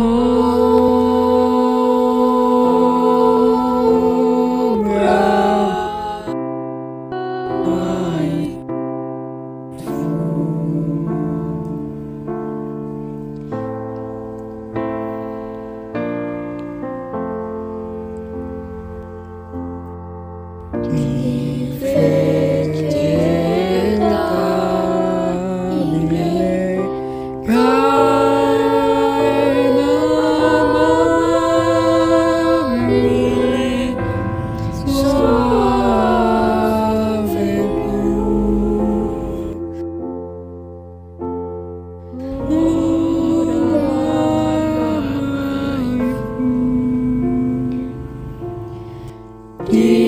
Oh. Yeah.